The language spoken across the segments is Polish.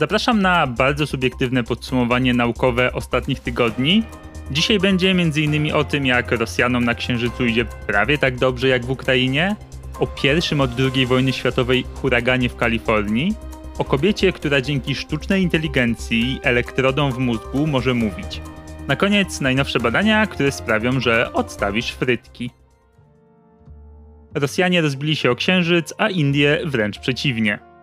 Zapraszam na bardzo subiektywne podsumowanie naukowe ostatnich tygodni. Dzisiaj będzie m.in. o tym, jak Rosjanom na Księżycu idzie prawie tak dobrze jak w Ukrainie, o pierwszym od II wojny światowej huraganie w Kalifornii, o kobiecie, która dzięki sztucznej inteligencji i elektrodom w mózgu może mówić. Na koniec najnowsze badania, które sprawią, że odstawisz frytki. Rosjanie rozbili się o Księżyc, a Indie wręcz przeciwnie.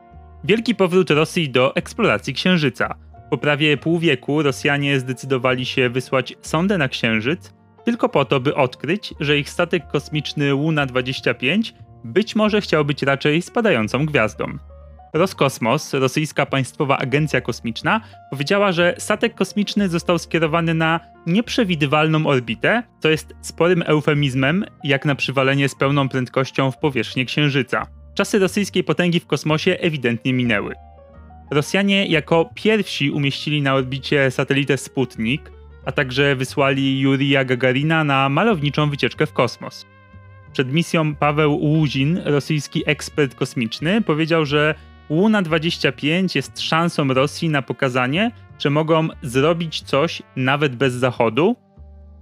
Wielki powrót Rosji do eksploracji Księżyca. Po prawie pół wieku Rosjanie zdecydowali się wysłać sondę na Księżyc, tylko po to, by odkryć, że ich statek kosmiczny Luna-25 być może chciał być raczej spadającą gwiazdą. Roskosmos, rosyjska państwowa agencja kosmiczna, powiedziała, że statek kosmiczny został skierowany na nieprzewidywalną orbitę, co jest sporym eufemizmem, jak na przywalenie z pełną prędkością w powierzchnię Księżyca. Czasy rosyjskiej potęgi w kosmosie ewidentnie minęły. Rosjanie jako pierwsi umieścili na orbicie satelitę Sputnik, a także wysłali Jurija Gagarina na malowniczą wycieczkę w kosmos. Przed misją Paweł Łuzin, rosyjski ekspert kosmiczny, powiedział, że Łuna 25 jest szansą Rosji na pokazanie, że mogą zrobić coś nawet bez Zachodu.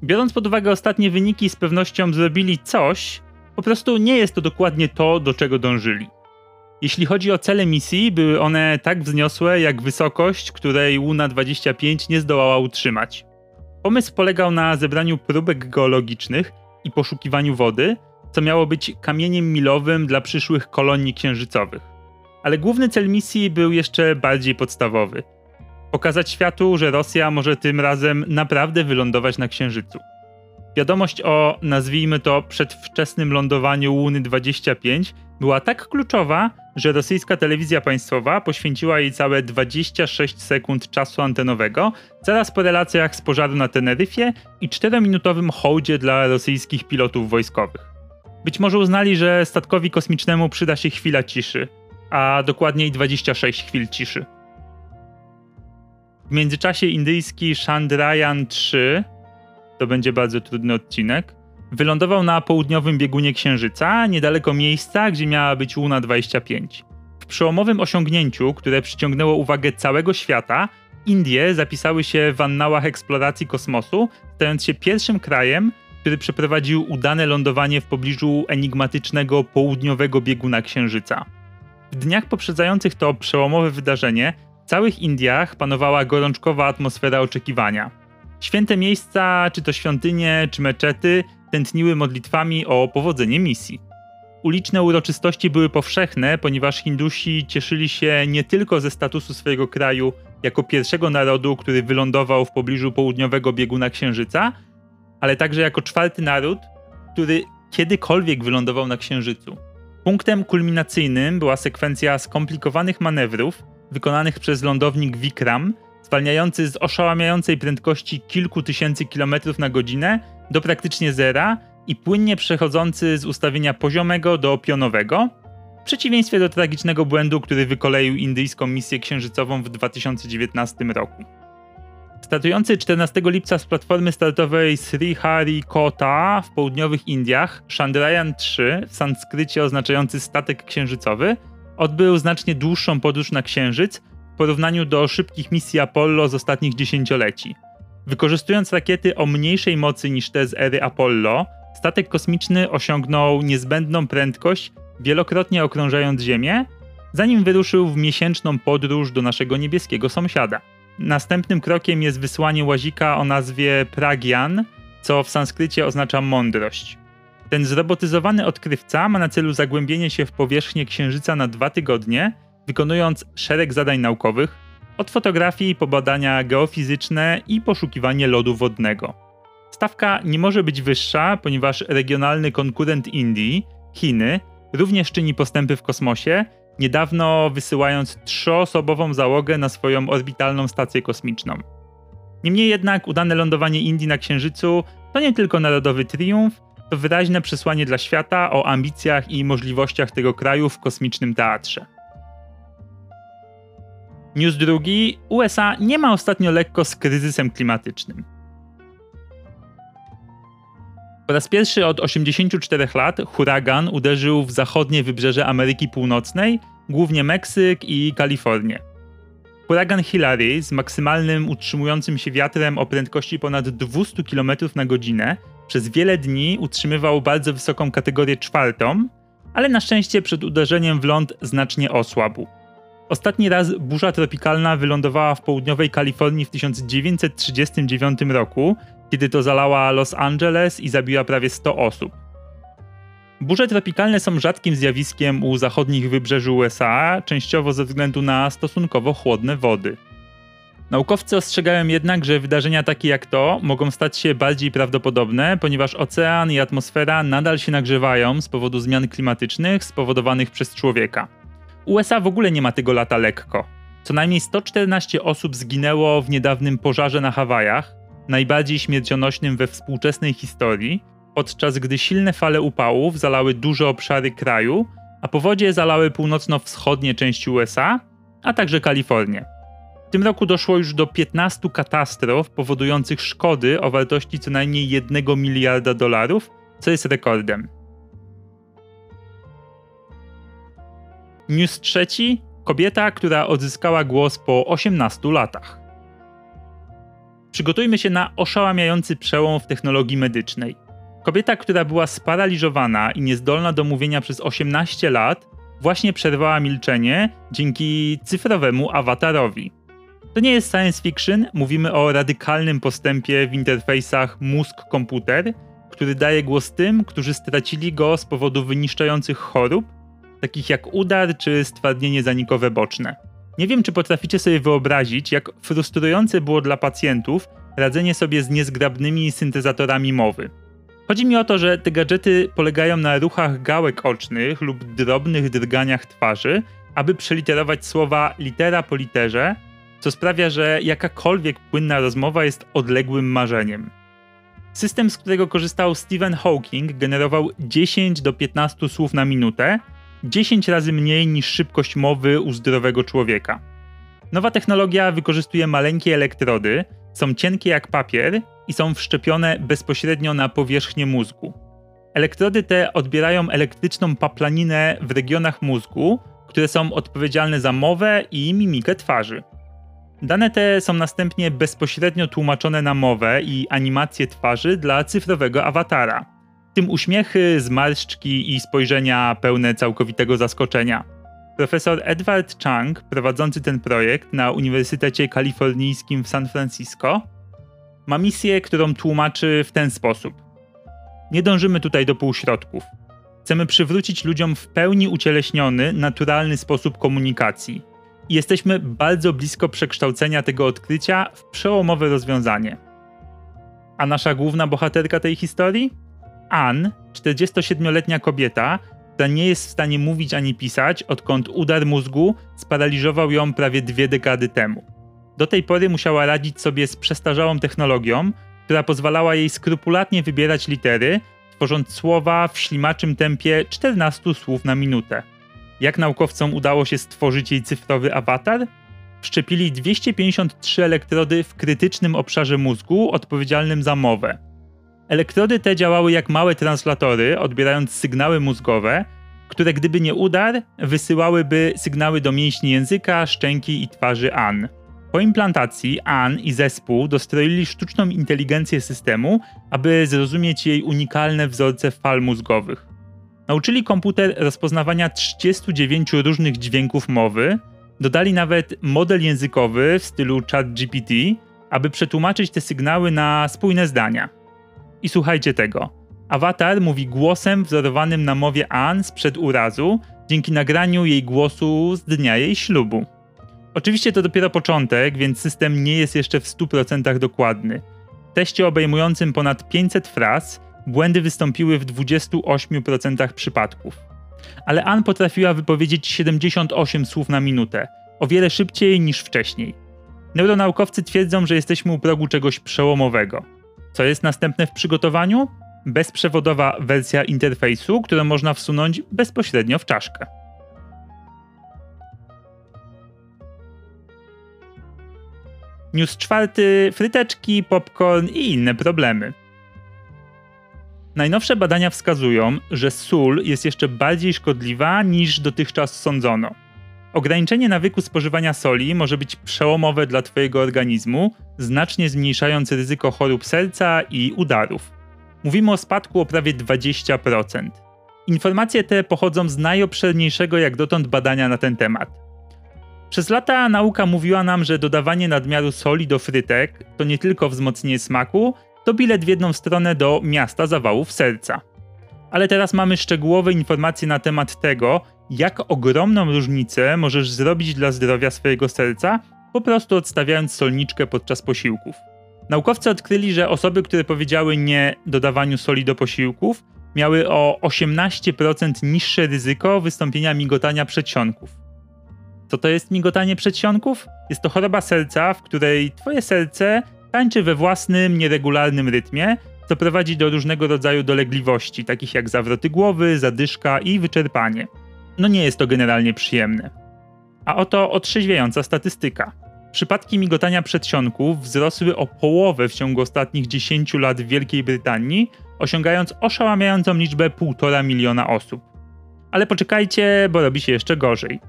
Biorąc pod uwagę ostatnie wyniki, z pewnością zrobili coś, po prostu nie jest to dokładnie to, do czego dążyli. Jeśli chodzi o cele misji, były one tak wzniosłe jak wysokość, której Łuna 25 nie zdołała utrzymać. Pomysł polegał na zebraniu próbek geologicznych i poszukiwaniu wody, co miało być kamieniem milowym dla przyszłych kolonii księżycowych. Ale główny cel misji był jeszcze bardziej podstawowy. Pokazać światu, że Rosja może tym razem naprawdę wylądować na Księżycu. Wiadomość o, nazwijmy to, przedwczesnym lądowaniu Łuny 25 była tak kluczowa, że rosyjska telewizja państwowa poświęciła jej całe 26 sekund czasu antenowego, zaraz po relacjach z pożaru na Teneryfie i 4-minutowym hołdzie dla rosyjskich pilotów wojskowych. Być może uznali, że statkowi kosmicznemu przyda się chwila ciszy, a dokładniej 26 chwil ciszy. W międzyczasie indyjski Chandrayaan 3 to będzie bardzo trudny odcinek, wylądował na południowym biegunie Księżyca, niedaleko miejsca, gdzie miała być Luna 25. W przełomowym osiągnięciu, które przyciągnęło uwagę całego świata, Indie zapisały się w annałach eksploracji kosmosu, stając się pierwszym krajem, który przeprowadził udane lądowanie w pobliżu enigmatycznego południowego bieguna Księżyca. W dniach poprzedzających to przełomowe wydarzenie w całych Indiach panowała gorączkowa atmosfera oczekiwania. Święte miejsca, czy to świątynie, czy meczety, tętniły modlitwami o powodzenie misji. Uliczne uroczystości były powszechne, ponieważ Hindusi cieszyli się nie tylko ze statusu swojego kraju jako pierwszego narodu, który wylądował w pobliżu południowego bieguna Księżyca, ale także jako czwarty naród, który kiedykolwiek wylądował na Księżycu. Punktem kulminacyjnym była sekwencja skomplikowanych manewrów wykonanych przez lądownik Vikram, zwalniający z oszałamiającej prędkości kilku tysięcy kilometrów na godzinę do praktycznie zera i płynnie przechodzący z ustawienia poziomego do pionowego, w przeciwieństwie do tragicznego błędu, który wykoleił indyjską misję księżycową w 2019 roku. Startujący 14 lipca z platformy startowej Sriharikota w południowych Indiach, Chandrayaan 3, w sanskrycie oznaczający statek księżycowy, odbył znacznie dłuższą podróż na Księżyc porównaniu do szybkich misji Apollo z ostatnich dziesięcioleci. Wykorzystując rakiety o mniejszej mocy niż te z ery Apollo, statek kosmiczny osiągnął niezbędną prędkość, wielokrotnie okrążając Ziemię, zanim wyruszył w miesięczną podróż do naszego niebieskiego sąsiada. Następnym krokiem jest wysłanie łazika o nazwie Pragyan, co w sanskrycie oznacza mądrość. Ten zrobotyzowany odkrywca ma na celu zagłębienie się w powierzchnię Księżyca na dwa tygodnie, wykonując szereg zadań naukowych, od fotografii po badania geofizyczne i poszukiwanie lodu wodnego. Stawka nie może być wyższa, ponieważ regionalny konkurent Indii, Chiny, również czyni postępy w kosmosie niedawno wysyłając trzyosobową załogę na swoją orbitalną stację kosmiczną. Niemniej jednak udane lądowanie Indii na Księżycu to nie tylko narodowy triumf, to wyraźne przesłanie dla świata o ambicjach i możliwościach tego kraju w kosmicznym teatrze. News drugi: USA nie ma ostatnio lekko z kryzysem klimatycznym. Po raz pierwszy od 84 lat huragan uderzył w zachodnie wybrzeże Ameryki Północnej, głównie Meksyk i Kalifornię. Huragan Hillary z maksymalnym utrzymującym się wiatrem o prędkości ponad 200 km na godzinę przez wiele dni utrzymywał bardzo wysoką kategorię czwartą, ale na szczęście przed uderzeniem w ląd znacznie osłabł. Ostatni raz burza tropikalna wylądowała w południowej Kalifornii w 1939 roku, kiedy to zalała Los Angeles i zabiła prawie 100 osób. Burze tropikalne są rzadkim zjawiskiem u zachodnich wybrzeży USA, częściowo ze względu na stosunkowo chłodne wody. Naukowcy ostrzegają jednak, że wydarzenia takie jak to mogą stać się bardziej prawdopodobne, ponieważ ocean i atmosfera nadal się nagrzewają z powodu zmian klimatycznych spowodowanych przez człowieka. USA w ogóle nie ma tego lata lekko. Co najmniej 114 osób zginęło w niedawnym pożarze na Hawajach, najbardziej śmiercionośnym we współczesnej historii, podczas gdy silne fale upałów zalały duże obszary kraju, a powodzie zalały północno-wschodnie części USA, a także Kalifornię. W tym roku doszło już do 15 katastrof powodujących szkody o wartości co najmniej 1 miliarda dolarów, co jest rekordem. News trzeci. Kobieta, która odzyskała głos po 18 latach. Przygotujmy się na oszałamiający przełom w technologii medycznej. Kobieta, która była sparaliżowana i niezdolna do mówienia przez 18 lat, właśnie przerwała milczenie dzięki cyfrowemu awatarowi. To nie jest science fiction, mówimy o radykalnym postępie w interfejsach mózg-komputer, który daje głos tym, którzy stracili go z powodu wyniszczających chorób, takich jak udar czy stwardnienie zanikowe boczne. Nie wiem, czy potraficie sobie wyobrazić, jak frustrujące było dla pacjentów radzenie sobie z niezgrabnymi syntezatorami mowy. Chodzi mi o to, że te gadżety polegają na ruchach gałek ocznych lub drobnych drganiach twarzy, aby przeliterować słowa litera po literze, co sprawia, że jakakolwiek płynna rozmowa jest odległym marzeniem. System, z którego korzystał Stephen Hawking, generował 10 do 15 słów na minutę, 10 razy mniej niż szybkość mowy u zdrowego człowieka. Nowa technologia wykorzystuje maleńkie elektrody, są cienkie jak papier i są wszczepione bezpośrednio na powierzchnię mózgu. Elektrody te odbierają elektryczną paplaninę w regionach mózgu, które są odpowiedzialne za mowę i mimikę twarzy. Dane te są następnie bezpośrednio tłumaczone na mowę i animację twarzy dla cyfrowego awatara. Tym uśmiechy, zmarszczki i spojrzenia pełne całkowitego zaskoczenia. Profesor Edward Chang, prowadzący ten projekt na Uniwersytecie Kalifornijskim w San Francisco, ma misję, którą tłumaczy w ten sposób. Nie dążymy tutaj do półśrodków. Chcemy przywrócić ludziom w pełni ucieleśniony, naturalny sposób komunikacji. I jesteśmy bardzo blisko przekształcenia tego odkrycia w przełomowe rozwiązanie. A nasza główna bohaterka tej historii? Ann, 47-letnia kobieta, która nie jest w stanie mówić ani pisać, odkąd udar mózgu sparaliżował ją prawie dwie dekady temu. Do tej pory musiała radzić sobie z przestarzałą technologią, która pozwalała jej skrupulatnie wybierać litery, tworząc słowa w ślimaczym tempie 14 słów na minutę. Jak naukowcom udało się stworzyć jej cyfrowy awatar? Wszczepili 253 elektrody w krytycznym obszarze mózgu odpowiedzialnym za mowę. Elektrody te działały jak małe translatory, odbierając sygnały mózgowe, które gdyby nie udar, wysyłałyby sygnały do mięśni języka, szczęki i twarzy Ann. Po implantacji Ann i zespół dostroili sztuczną inteligencję systemu, aby zrozumieć jej unikalne wzorce fal mózgowych. Nauczyli komputer rozpoznawania 39 różnych dźwięków mowy, dodali nawet model językowy w stylu ChatGPT, aby przetłumaczyć te sygnały na spójne zdania. I słuchajcie tego. Awatar mówi głosem wzorowanym na mowie Ann sprzed urazu, dzięki nagraniu jej głosu z dnia jej ślubu. Oczywiście to dopiero początek, więc system nie jest jeszcze w 100% dokładny. W teście obejmującym ponad 500 fraz błędy wystąpiły w 28% przypadków. Ale Ann potrafiła wypowiedzieć 78 słów na minutę, o wiele szybciej niż wcześniej. Neuronaukowcy twierdzą, że jesteśmy u progu czegoś przełomowego. Co jest następne w przygotowaniu? Bezprzewodowa wersja interfejsu, którą można wsunąć bezpośrednio w czaszkę. News czwarty, fryteczki, popcorn i inne problemy. Najnowsze badania wskazują, że sól jest jeszcze bardziej szkodliwa niż dotychczas sądzono. Ograniczenie nawyku spożywania soli może być przełomowe dla Twojego organizmu, znacznie zmniejszając ryzyko chorób serca i udarów. Mówimy o spadku o prawie 20%. Informacje te pochodzą z najobszerniejszego jak dotąd badania na ten temat. Przez lata nauka mówiła nam, że dodawanie nadmiaru soli do frytek to nie tylko wzmocnienie smaku, to bilet w jedną stronę do miasta zawałów serca. Ale teraz mamy szczegółowe informacje na temat tego, jak ogromną różnicę możesz zrobić dla zdrowia swojego serca, po prostu odstawiając solniczkę podczas posiłków. Naukowcy odkryli, że osoby, które powiedziały nie dodawaniu soli do posiłków, miały o 18% niższe ryzyko wystąpienia migotania przedsionków. Co to jest migotanie przedsionków? Jest to choroba serca, w której twoje serce tańczy we własnym, nieregularnym rytmie, co prowadzi do różnego rodzaju dolegliwości, takich jak zawroty głowy, zadyszka i wyczerpanie. No nie jest to generalnie przyjemne. A oto otrzeźwiająca statystyka. Przypadki migotania przedsionków wzrosły o połowę w ciągu ostatnich 10 lat w Wielkiej Brytanii, osiągając oszałamiającą liczbę 1,5 miliona osób. Ale poczekajcie, bo robi się jeszcze gorzej.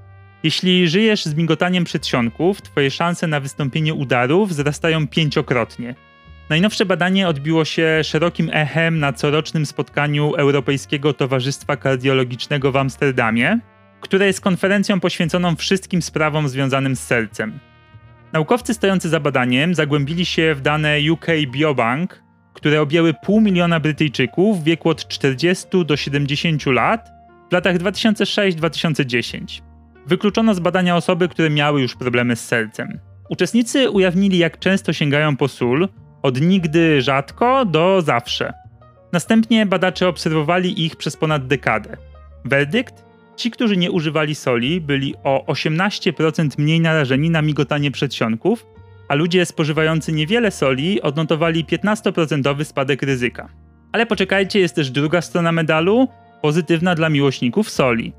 Jeśli żyjesz z migotaniem przedsionków, twoje szanse na wystąpienie udarów wzrastają pięciokrotnie. Najnowsze badanie odbiło się szerokim echem na corocznym spotkaniu Europejskiego Towarzystwa Kardiologicznego w Amsterdamie, które jest konferencją poświęconą wszystkim sprawom związanym z sercem. Naukowcy stojący za badaniem zagłębili się w dane UK Biobank, które objęły pół miliona Brytyjczyków w wieku od 40 do 70 lat w latach 2006-2010. Wykluczono z badania osoby, które miały już problemy z sercem. Uczestnicy ujawnili, jak często sięgają po sól, od nigdy rzadko do zawsze. Następnie badacze obserwowali ich przez ponad dekadę. Werdykt? Ci, którzy nie używali soli, byli o 18% mniej narażeni na migotanie przedsionków, a ludzie spożywający niewiele soli odnotowali 15% spadek ryzyka. Ale poczekajcie, jest też druga strona medalu, pozytywna dla miłośników soli.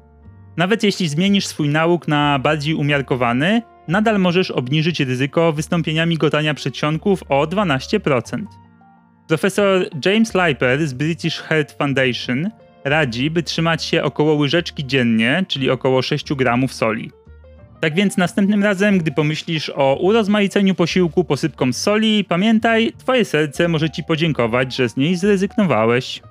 Nawet jeśli zmienisz swój nauk na bardziej umiarkowany, nadal możesz obniżyć ryzyko wystąpienia migotania przedsionków o 12%. Profesor James Leiper z British Heart Foundation radzi, by trzymać się około łyżeczki dziennie, czyli około 6 gramów soli. Tak więc następnym razem, gdy pomyślisz o urozmaiceniu posiłku posypką z soli, pamiętaj, twoje serce może ci podziękować, że z niej zrezygnowałeś.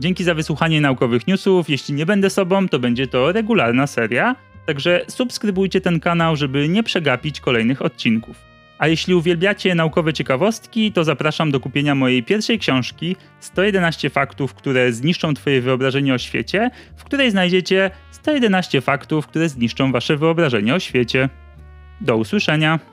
Dzięki za wysłuchanie naukowych newsów. Jeśli nie będę sobą, to będzie to regularna seria. Także subskrybujcie ten kanał, żeby nie przegapić kolejnych odcinków. A jeśli uwielbiacie naukowe ciekawostki, to zapraszam do kupienia mojej pierwszej książki 111 faktów, które zniszczą Twoje wyobrażenie o świecie, w której znajdziecie 111 faktów, które zniszczą Wasze wyobrażenie o świecie. Do usłyszenia.